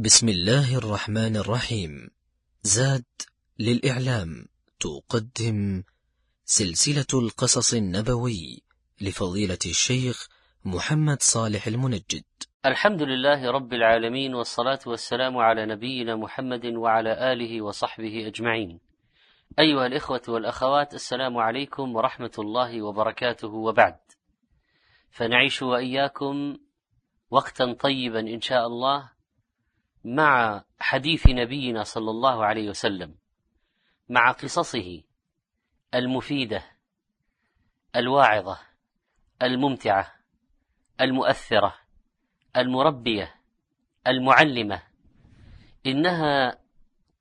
بسم الله الرحمن الرحيم زاد للإعلام تقدم سلسلة القصص النبوي لفضيلة الشيخ محمد صالح المنجد الحمد لله رب العالمين والصلاة والسلام على نبينا محمد وعلى آله وصحبه أجمعين أيها الإخوة والأخوات السلام عليكم ورحمة الله وبركاته وبعد فنعيش وإياكم وقتا طيبا إن شاء الله مع حديث نبينا صلى الله عليه وسلم مع قصصه المفيدة الواعظة الممتعة المؤثرة المربية المعلمة. إنها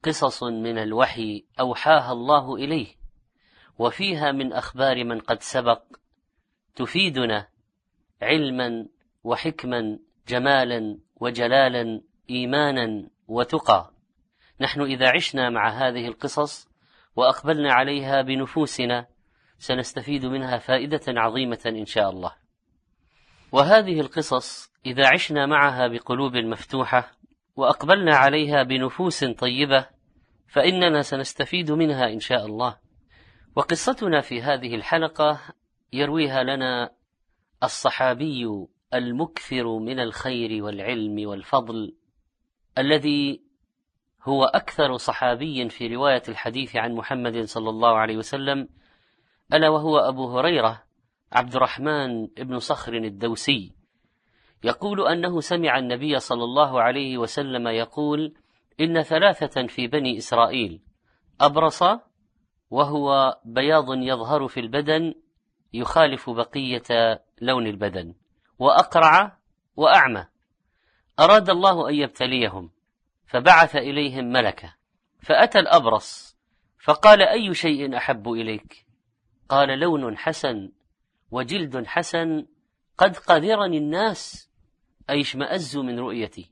قصص من الوحي أوحاها الله إليه وفيها من أخبار من قد سبق تفيدنا علما وحكما جمالا وجلالا إيمانا وتقى. نحن إذا عشنا مع هذه القصص وأقبلنا عليها بنفوسنا سنستفيد منها فائدة عظيمة إن شاء الله. وهذه القصص إذا عشنا معها بقلوب مفتوحة وأقبلنا عليها بنفوس طيبة فإننا سنستفيد منها إن شاء الله. وقصتنا في هذه الحلقة يرويها لنا الصحابي المكثر من الخير والعلم والفضل الذي هو أكثر صحابي في رواية الحديث عن محمد صلى الله عليه وسلم ألا وهو أبو هريرة عبد الرحمن بن صخر الدوسي. يقول أنه سمع النبي صلى الله عليه وسلم يقول إن ثلاثة في بني إسرائيل أبرص وهو بياض يظهر في البدن يخالف بقية لون البدن وأقرع وأعمى. أراد الله أن يبتليهم فبعث إليهم ملكة فأتى الأبرص فقال أي شيء أحب إليك؟ قال لون حسن وجلد حسن قد قذرني الناس أي اشمأزوا من رؤيتي.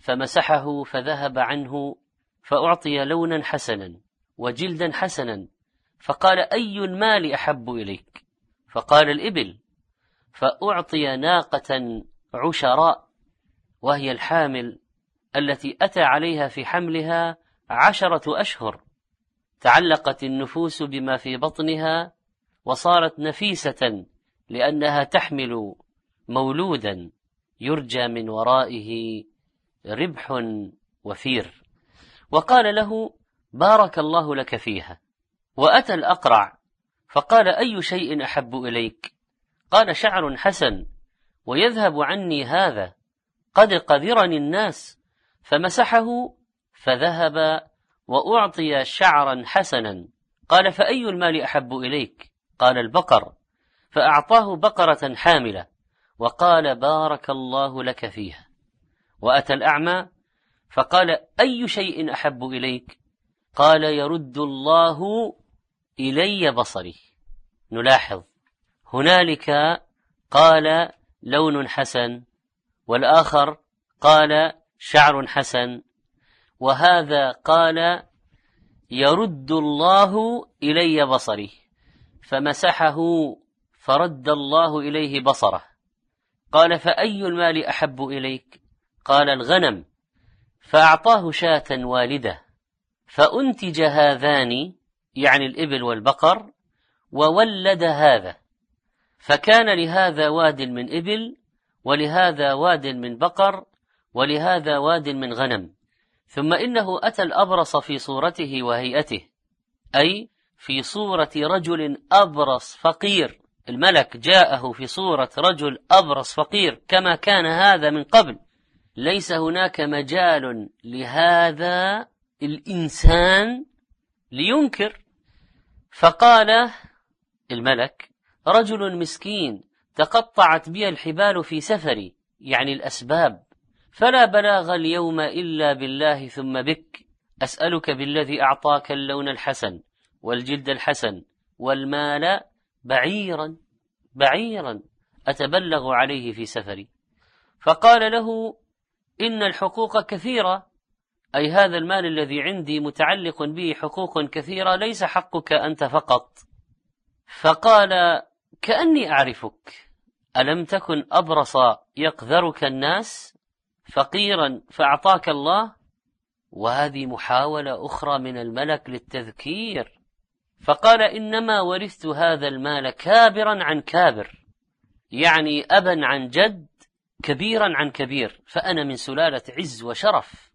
فمسحه فذهب عنه فأعطي لونا حسنا وجلدا حسنا فقال أي المال أحب إليك؟ فقال الإبل. فأعطي ناقة عشراء وهي الحامل التي أتى عليها في حملها عشرة أشهر. تعلقت النفوس بما في بطنها وصارت نفيسة لأنها تحمل مولودا يرجى من ورائه ربح وفير. وقال له بارك الله لك فيها وأتى الأقرع فقال أي شيء أحب إليك؟ قال شعر حسن ويذهب عني هذا قد قذرني الناس فمسحه فذهب وأعطي شعرا حسنا. قال فأي المال أحب إليك؟ قال البقر. فأعطاه بقرة حاملة وقال بارك الله لك فيها. وأتى الأعمى فقال أي شيء أحب إليك؟ قال يرد الله إلي بصري. نلاحظ. هنالك قال لون حسن. والآخر قال شعر حسن. وهذا قال يرد الله إلي بصري. فمسحه فرد الله إليه بصره. قال فأي المال أحب إليك؟ قال الغنم. فأعطاه شاة والدة. فأنتج هذان يعني الإبل والبقر وولد هذا. فكان لهذا واد من إبل ولهذا واد من بقر ولهذا واد من غنم. ثم إنه أتى الأبرص في صورته وهيئته أي في صورة رجل أبرص فقير. الملك جاءه في صورة رجل أبرص فقير كما كان هذا من قبل. ليس هناك مجال لهذا الإنسان لينكر. فقال الملك رجل مسكين تقطعت بي الحبال في سفري يعني الأسباب. فلا بلاغ اليوم إلا بالله ثم بك. أسألك بالذي أعطاك اللون الحسن والجلد الحسن والمال بعيرا بعيرا أتبلغ عليه في سفري. فقال له إن الحقوق كثيرة. أي هذا المال الذي عندي متعلق به حقوق كثيرة ليس حقك أنت فقط. فقال كأني أعرفك. ألم تكن أبرص يقذرك الناس فقيرا فأعطاك الله؟ وهذه محاولة أخرى من الملك للتذكير. فقال إنما ورثت هذا المال كابرا عن كابر يعني أبا عن جد كبيرا عن كبير فأنا من سلالة عز وشرف.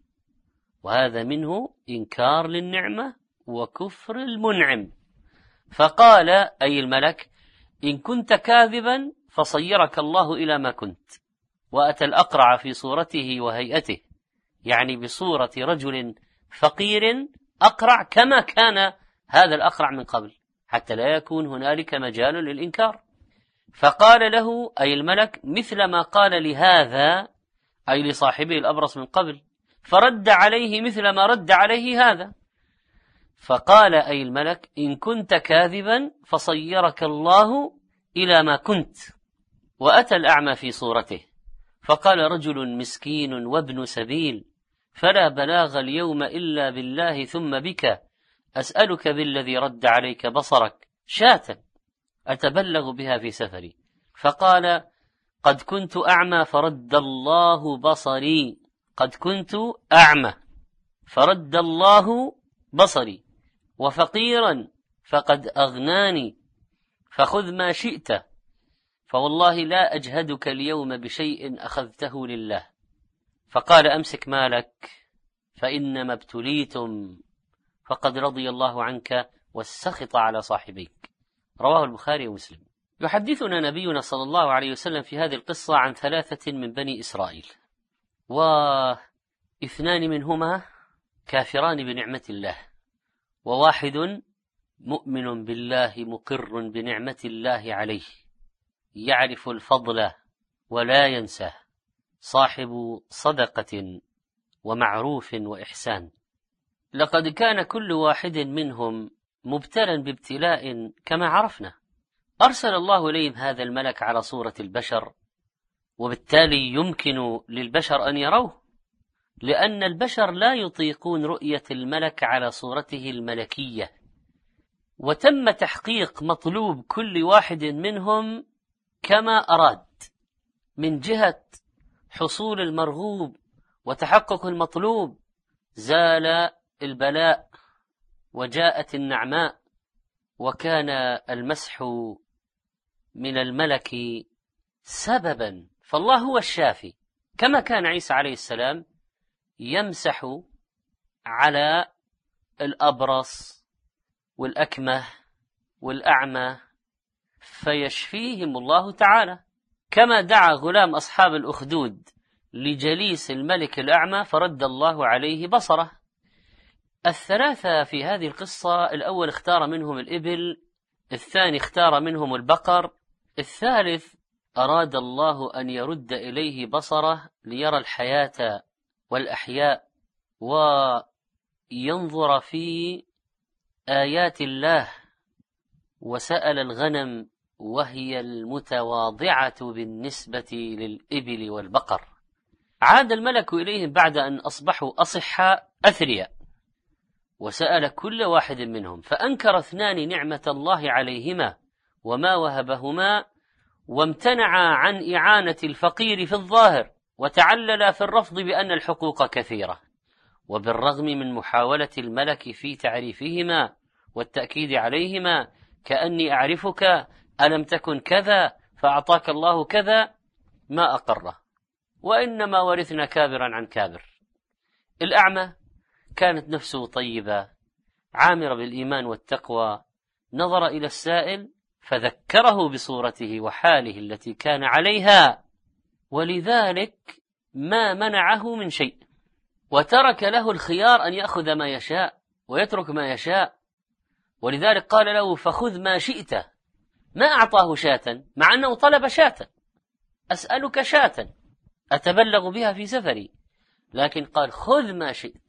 وهذا منه إنكار للنعمة وكفر المنعم. فقال أي الملك إن كنت كاذبا فصيرك الله إلى ما كنت وأتى الأقرع في صورته وهيئته يعني بصورة رجل فقير أقرع كما كان هذا الأقرع من قبل حتى لا يكون هنالك مجال للإنكار. فقال له أي الملك مثل ما قال لهذا أي لصاحبه الأبرص من قبل فرد عليه مثل ما رد عليه هذا. فقال أي الملك إن كنت كاذبا فصيرك الله إلى ما كنت. وأتى الأعمى في صورته. فقال رجل مسكين وابن سبيل فلا بلاغ اليوم إلا بالله ثم بك. أسألك بالذي رد عليك بصرك شاة أتبلغ بها في سفري. فقال قد كنت أعمى فرد الله بصري. قد كنت أعمى فرد الله بصري. وفقيرا فقد أغناني. فخذ ما شئت. فوالله لا أجهدك اليوم بشيء أخذته لله. فقال أمسك مالك فإنما ابتليتم فقد رضي الله عنك والسخط على صاحبيك. رواه البخاري ومسلم. يحدثنا نبينا صلى الله عليه وسلم في هذه القصة عن ثلاثة من بني إسرائيل. واثنان منهما كافران بنعمة الله وواحد مؤمن بالله مقر بنعمة الله عليه. يعرف الفضل ولا ينساه صاحب صدقة ومعروف وإحسان. لقد كان كل واحد منهم مبتلا بابتلاء كما عرفنا. أرسل الله إليهم هذا الملك على صورة البشر وبالتالي يمكن للبشر أن يروه لأن البشر لا يطيقون رؤية الملك على صورته الملكية. وتم تحقيق مطلوب كل واحد منهم كما أراد من جهة حصول المرغوب وتحقق المطلوب زال البلاء وجاءت النعماء وكان المسح من الملك سببا. فالله هو الشافي. كما كان عيسى عليه السلام يمسح على الأبرص والأكمه والأعمى فيشفيهم الله تعالى. كما دعا غلام أصحاب الأخدود لجليس الملك الأعمى فرد الله عليه بصره. الثلاثة في هذه القصة الأول اختار منهم الإبل الثاني اختار منهم البقر الثالث أراد الله أن يرد إليه بصره ليرى الحياة والأحياء وينظر في آيات الله. وسأل الغنم وهي المتواضعة بالنسبة للإبل والبقر. عاد الملك إليهم بعد أن أصبحوا أصحاء أثرياء. وسأل كل واحد منهم فأنكر اثنان نعمة الله عليهما وما وهبهما وامتنعا عن إعانة الفقير في الظاهر وتعللا في الرفض بأن الحقوق كثيرة. وبالرغم من محاولة الملك في تعريفهما والتأكيد عليهما كأني أعرفك ألم تكن كذا فأعطاك الله كذا ما أقره. وإنما ورثنا كابرا عن كابر. الأعمى كانت نفسه طيبة عامرة بالإيمان والتقوى نظر إلى السائل فذكره بصورته وحاله التي كان عليها. ولذلك ما منعه من شيء وترك له الخيار أن يأخذ ما يشاء ويترك ما يشاء ولذلك قال له فخذ ما شئت. ما أعطاه شاة مع أنه طلب شاة. أسألك شاة أتبلغ بها في سفري. لكن قال خذ ما شئت.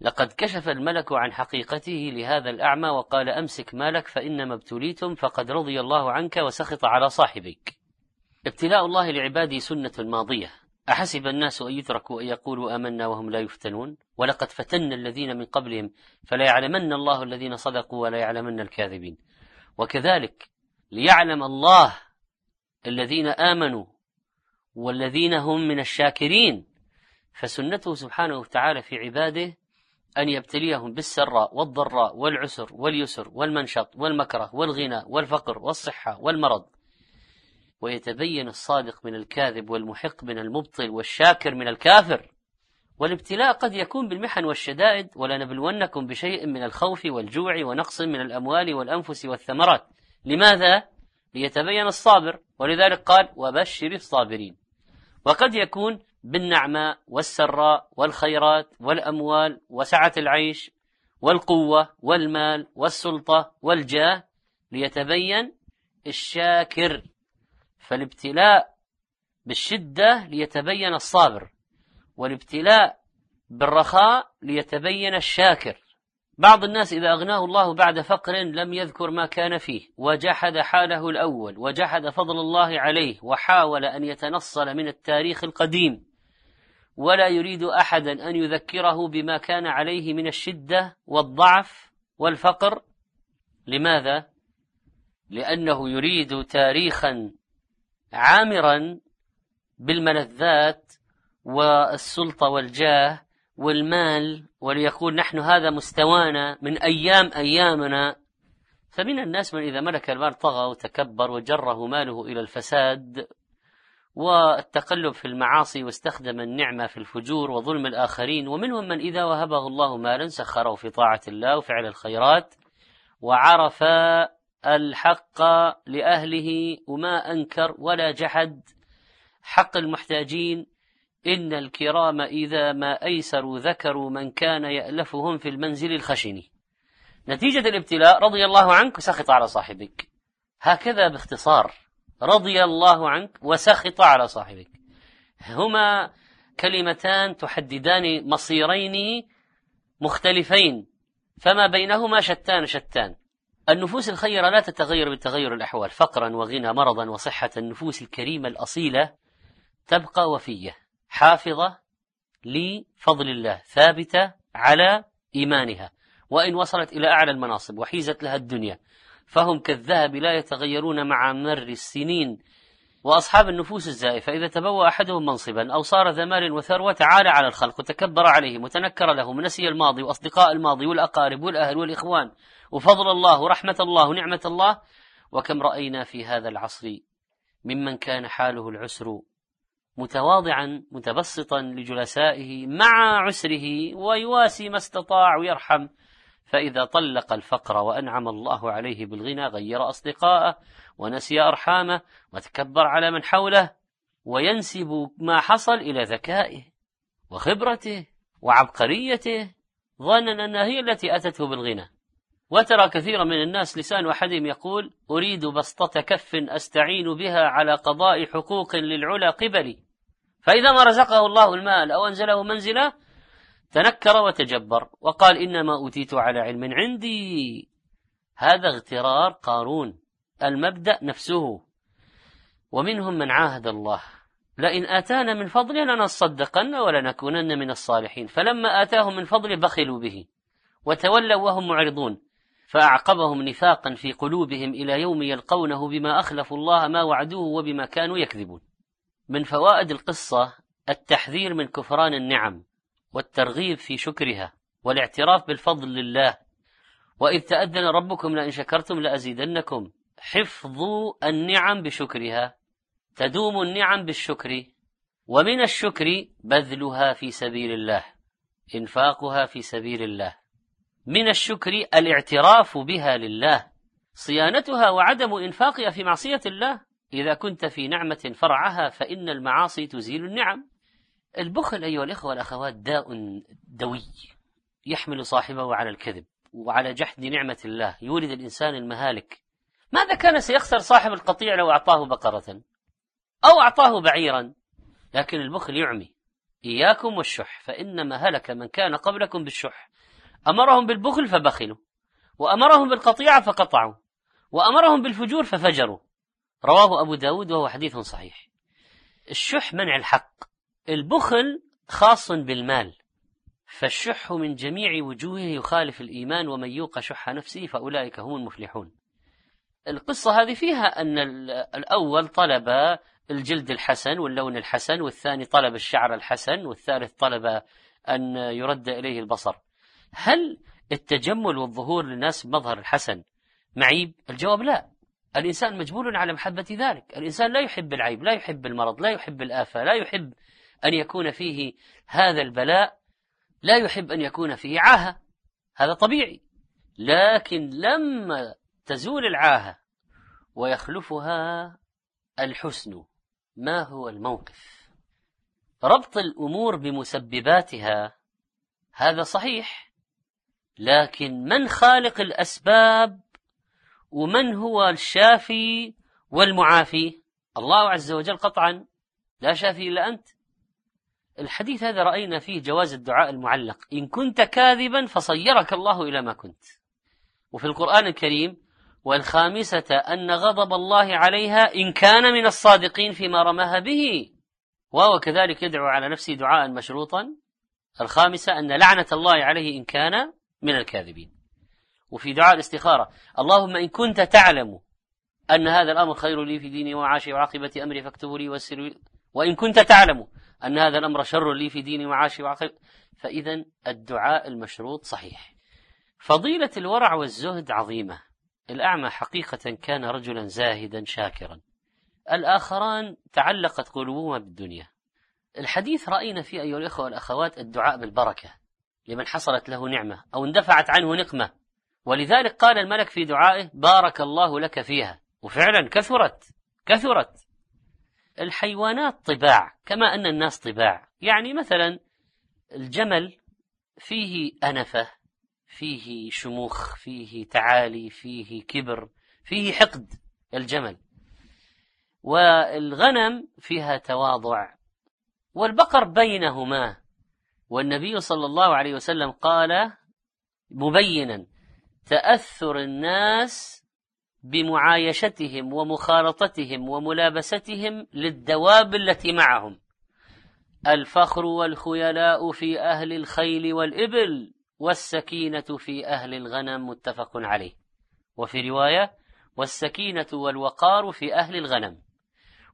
لقد كشف الملك عن حقيقته لهذا الأعمى وقال أمسك مالك فإنما ابتليتم فقد رضي الله عنك وسخط على صاحبيك ابتلاء الله لعباده سنة ماضية. أحسب الناس أن يتركوا أن يقولوا آمنا وهم لا يفتنون؟ ولقد فتنا الذين من قبلهم فلا يعلمن الله الذين صدقوا ولا يعلمن الكاذبين. وكذلك ليعلم الله الذين آمنوا والذين هم من الشاكرين. فسنته سبحانه وتعالى في عباده أن يبتليهم بالسراء والضراء والعسر واليسر والمنشط والمكره والغنى والفقر والصحة والمرض. ويتبين الصادق من الكاذب والمحق من المبطل والشاكر من الكافر. والابتلاء قد يكون بالمحن والشدائد ولنبلونكم بشيء من الخوف والجوع ونقص من الأموال والأنفس والثمرات. لماذا؟ ليتبين الصابر ولذلك قال وبشر الصابرين. وقد يكون بالنعماء والسراء والخيرات والأموال وسعة العيش والقوة والمال والسلطة والجاه ليتبين الشاكر. فالابتلاء بالشدة ليتبين الصابر والابتلاء بالرخاء ليتبين الشاكر. بعض الناس إذا أغناه الله بعد فقر لم يذكر ما كان فيه وجحد حاله الأول وجحد فضل الله عليه وحاول أن يتنصل من التاريخ القديم. ولا يريد أحدا أن يذكره بما كان عليه من الشدة والضعف والفقر. لماذا؟ لأنه يريد تاريخا عامرا بالملذات والسلطة والجاه والمال وليقول نحن هذا مستوانا من أيام أيامنا. فمن الناس من إذا ملك المال طغى وتكبر وجره ماله إلى الفساد والتقلب في المعاصي واستخدم النعمة في الفجور وظلم الآخرين ومنهم من إذا وهبه الله مالا سخره في طاعة الله وفعل الخيرات وعرف الحق لأهله وما أنكر ولا جحد. حق المحتاجين إن الكرام إذا ما أيسروا ذكروا من كان يألفهم في المنزل الخشن نتيجة الابتلاء رضي الله عنك وسخط على صاحبك. هكذا باختصار رضي الله عنك وسخط على صاحبك. هما كلمتان تحددان مصيرين مختلفين فما بينهما شتان شتان. النفوس الخيرة لا تتغير بتغير الأحوال فقرا وغنى مرضا وصحة النفوس الكريمة الأصيلة تبقى وفية حافظة لفضل الله ثابتة على إيمانها. وإن وصلت إلى أعلى المناصب وحيزت لها الدنيا فهم كالذهب لا يتغيرون مع مر السنين. وأصحاب النفوس الزائفة إذا تبوى أحدهم منصبا أو صار ذا مال وثروة تعالى على الخلق وتكبر عليهم وتنكر لهم نسي الماضي وأصدقاء الماضي والأقارب والأهل والإخوان. وفضل الله ورحمة الله ونعمة الله. وكم رأينا في هذا العصر ممن كان حاله العسر متواضعا متبسطا لجلسائه مع عسره ويواسي ما استطاع ويرحم. فإذا طلق الفقر وأنعم الله عليه بالغنى غير أصدقاءه ونسي أرحامه وتكبر على من حوله وينسب ما حصل إلى ذكائه وخبرته وعبقريته ظنا أنها هي التي أتته بالغنى. وترى كثيرا من الناس لسان أحدهم يقول أريد بسطة كف أستعين بها على قضاء حقوق للعلا قبلي. فإذا ما رزقه الله المال أو أنزله منزله تنكر وتجبر. وقال إنما أوتيت على علم عندي. هذا اغترار قارون. المبدأ نفسه. ومنهم من عاهد الله. لئن آتانا من فضله لنصدقن ولنكونن من الصالحين. فلما آتاهم من فضله بخلوا به. وتولوا وهم معرضون. فأعقبهم نفاقا في قلوبهم إلى يوم يلقونه بما أخلفوا الله ما وعدوه وبما كانوا يكذبون. من فوائد القصة التحذير من كفران النعم والترغيب في شكرها والاعتراف بالفضل لله. وإذ تأذن ربكم لئن شكرتم لأزيدنكم. حفظ النعم بشكرها. تدوم النعم بالشكر. ومن الشكر بذلها في سبيل الله. إنفاقها في سبيل الله. من الشكر الاعتراف بها لله. صيانتها وعدم إنفاقها في معصية الله. إذا كنت في نعمة فرعها فإن المعاصي تزيل النعم. البخل أيها الإخوة والأخوات داء دوي يحمل صاحبه على الكذب وعلى جحد نعمة الله. يولد الإنسان المهالك. ماذا كان سيخسر صاحب القطيع لو أعطاه بقرة أو أعطاه بعيرا؟ لكن البخل يعمي. إياكم والشح. فإنما هلك من كان قبلكم بالشح. أمرهم بالبخل فبخلوا وأمرهم بالقطيعة فقطعوا وأمرهم بالفجور ففجروا. رواه أبو داود وهو حديث صحيح. الشح منع الحق البخل خاص بالمال فالشح من جميع وجوهه يخالف الإيمان ومن يوق شح نفسه فأولئك هم المفلحون. القصة هذه فيها أن الأول طلب الجلد الحسن واللون الحسن والثاني طلب الشعر الحسن والثالث طلب أن يرد إليه البصر. هل التجمل والظهور للناس بمظهر الحسن؟ معيب؟ الجواب لا. الإنسان مجبول على محبة ذلك. الإنسان لا يحب العيب لا يحب المرض لا يحب الآفة لا يحب أن يكون فيه هذا البلاء لا يحب أن يكون فيه عاهة. هذا طبيعي. لكن لما تزول العاهة ويخلفها الحسن ما هو الموقف؟ ربط الأمور بمسبباتها هذا صحيح. لكن من خالق الأسباب ومن هو الشافي والمعافي؟ الله عز وجل قطعا لا شافي إلا أنت. الحديث هذا رأينا فيه جواز الدعاء المعلق. إن كنت كاذبا فصيرك الله إلى ما كنت. وفي القرآن الكريم والخامسة أن غضب الله عليها إن كان من الصادقين فيما رماها به. وهو كذلك يدعو على نفسه دعاء مشروطا. الخامسة أن لعنة الله عليه إن كان من الكاذبين. وفي دعاء الاستخارة اللهم إن كنت تعلم أن هذا الأمر خير لي في ديني وعاشي وعاقبة أمري فاكتبه لي ويسر وإن كنت تعلم أن هذا الأمر شر لي في ديني وعاشي وعقب فإذا الدعاء المشروط صحيح. فضيلة الورع والزهد عظيمة. الأعمى حقيقة كان رجلا زاهدا شاكرا. الآخران تعلقت قلوبهما بالدنيا. الحديث رأينا فيه أيها الإخوة والأخوات الدعاء بالبركة. لمن حصلت له نعمة أو اندفعت عنه نقمة. ولذلك قال الملك في دعائه بارك الله لك فيها. وفعلا كثرت كثرت. الحيوانات طباع كما أن الناس طباع. يعني مثلا الجمل فيه أنفة فيه شموخ فيه تعالي فيه كبر فيه حقد الجمل. والغنم فيها تواضع. والبقر بينهما والنبي صلى الله عليه وسلم قال مبينا تأثر الناس بمعايشتهم ومخالطتهم وملابستهم للدواب التي معهم. الفخر والخيلاء في أهل الخيل والإبل والسكينة في أهل الغنم متفق عليه. وفي رواية والسكينة والوقار في أهل الغنم.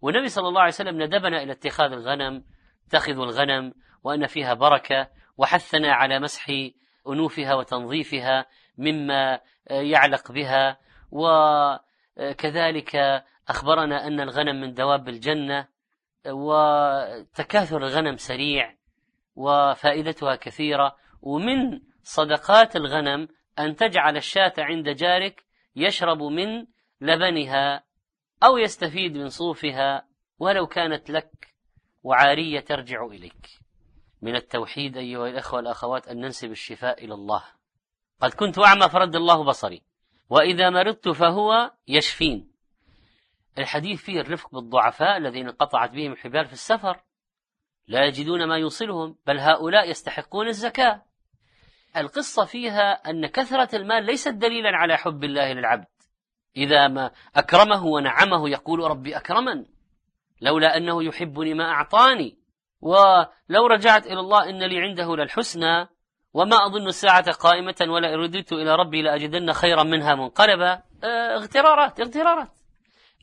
والنبي صلى الله عليه وسلم ندبنا إلى اتخاذ الغنم اتخذوا الغنم وأن فيها بركة وحثنا على مسح أنوفها وتنظيفها مما يعلق بها وكذلك أخبرنا أن الغنم من دواب الجنة وتكاثر الغنم سريع وفائدتها كثيرة. ومن صدقات الغنم أن تجعل الشاة عند جارك يشرب من لبنها أو يستفيد من صوفها ولو كانت لك وعارية ترجع إليك. من التوحيد أيها الأخوة والأخوات أن ننسب الشفاء إلى الله. قد كنت أعمى فرد الله بصري وإذا مرضت فهو يشفين. الحديث فيه الرفق بالضعفاء الذين انقطعت بهم الحبال في السفر لا يجدون ما يوصلهم بل هؤلاء يستحقون الزكاة. القصة فيها أن كثرة المال ليست دليلا على حب الله للعبد. إذا ما أكرمه ونعمه يقول ربي أكرمن لولا أنه يحبني ما أعطاني. ولو رجعت إلى الله إن لي عنده للحسنى وما أظن الساعة قائمة ولا رددت إلى ربي لأجدن خيرا منها منقلبا. آه، اغترارات اغترارات.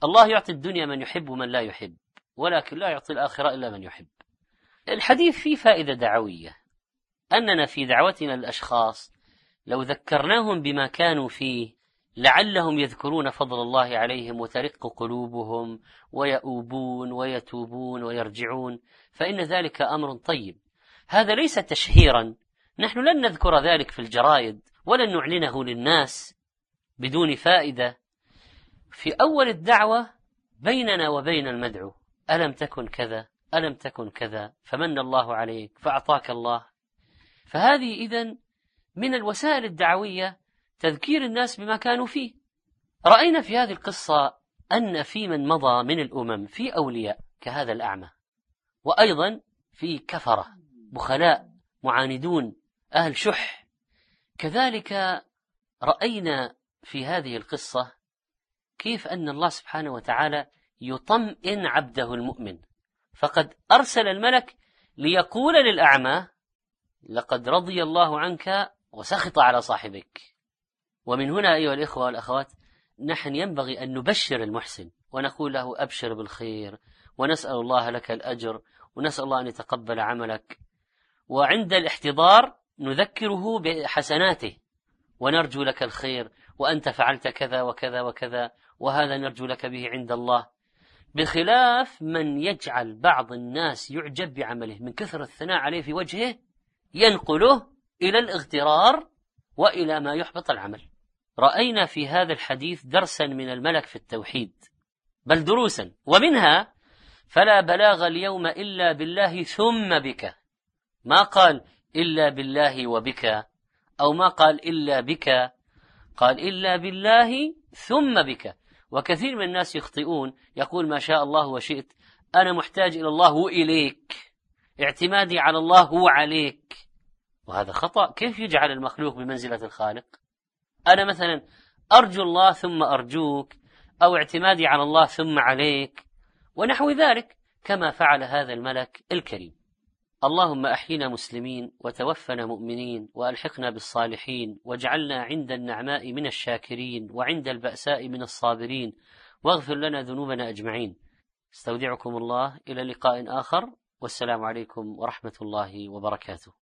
الله يعطي الدنيا من يحب ومن لا يحب ولكن لا يعطي الآخرة إلا من يحب. الحديث فيه فائدة دعوية. أننا في دعوتنا للأشخاص لو ذكرناهم بما كانوا فيه لعلهم يذكرون فضل الله عليهم وترق قلوبهم ويؤوبون ويتوبون ويرجعون فإن ذلك أمر طيب. هذا ليس تشهيرا. نحن لن نذكر ذلك في الجرائد ولن نعلنه للناس بدون فائدة. في أول الدعوة بيننا وبين المدعو ألم تكن كذا؟ ألم تكن كذا؟ فمن الله عليك؟ فأعطاك الله. فهذه إذن من الوسائل الدعوية تذكير الناس بما كانوا فيه. رأينا في هذه القصة أن في من مضى من الأمم في أولياء كهذا الأعمى وأيضا في كفرة بخلاء معاندون أهل شح. كذلك رأينا في هذه القصة كيف أن الله سبحانه وتعالى يطمئن عبده المؤمن. فقد أرسل الملك ليقول للأعمى لقد رضي الله عنك وسخط على صاحبك. ومن هنا أيها الإخوة والأخوات نحن ينبغي أن نبشر المحسن ونقول له أبشر بالخير ونسأل الله لك الأجر ونسأل الله أن يتقبل عملك. وعند الاحتضار نذكره بحسناته ونرجو لك الخير وأنت فعلت كذا وكذا وكذا وهذا نرجو لك به عند الله. بخلاف من يجعل بعض الناس يعجب بعمله من كثر الثناء عليه في وجهه ينقله إلى الاغترار وإلى ما يحبط العمل. رأينا في هذا الحديث درسا من الملك في التوحيد بل دروسا ومنها فلا بلاغ اليوم إلا بالله ثم بك. ما قال إلا بالله وبك أو ما قال إلا بك قال إلا بالله ثم بك. وكثير من الناس يخطئون يقول ما شاء الله وشئت أنا محتاج إلى الله وإليك اعتمادي على الله هو عليك. وهذا خطأ. كيف يجعل المخلوق بمنزلة الخالق؟ أنا مثلا أرجو الله ثم أرجوك أو اعتمادي على الله ثم عليك ونحو ذلك كما فعل هذا الملك الكريم. اللهم أحينا مسلمين وتوفنا مؤمنين وألحقنا بالصالحين واجعلنا عند النعماء من الشاكرين وعند البأساء من الصابرين واغفر لنا ذنوبنا أجمعين. استودعكم الله إلى لقاء آخر والسلام عليكم ورحمة الله وبركاته.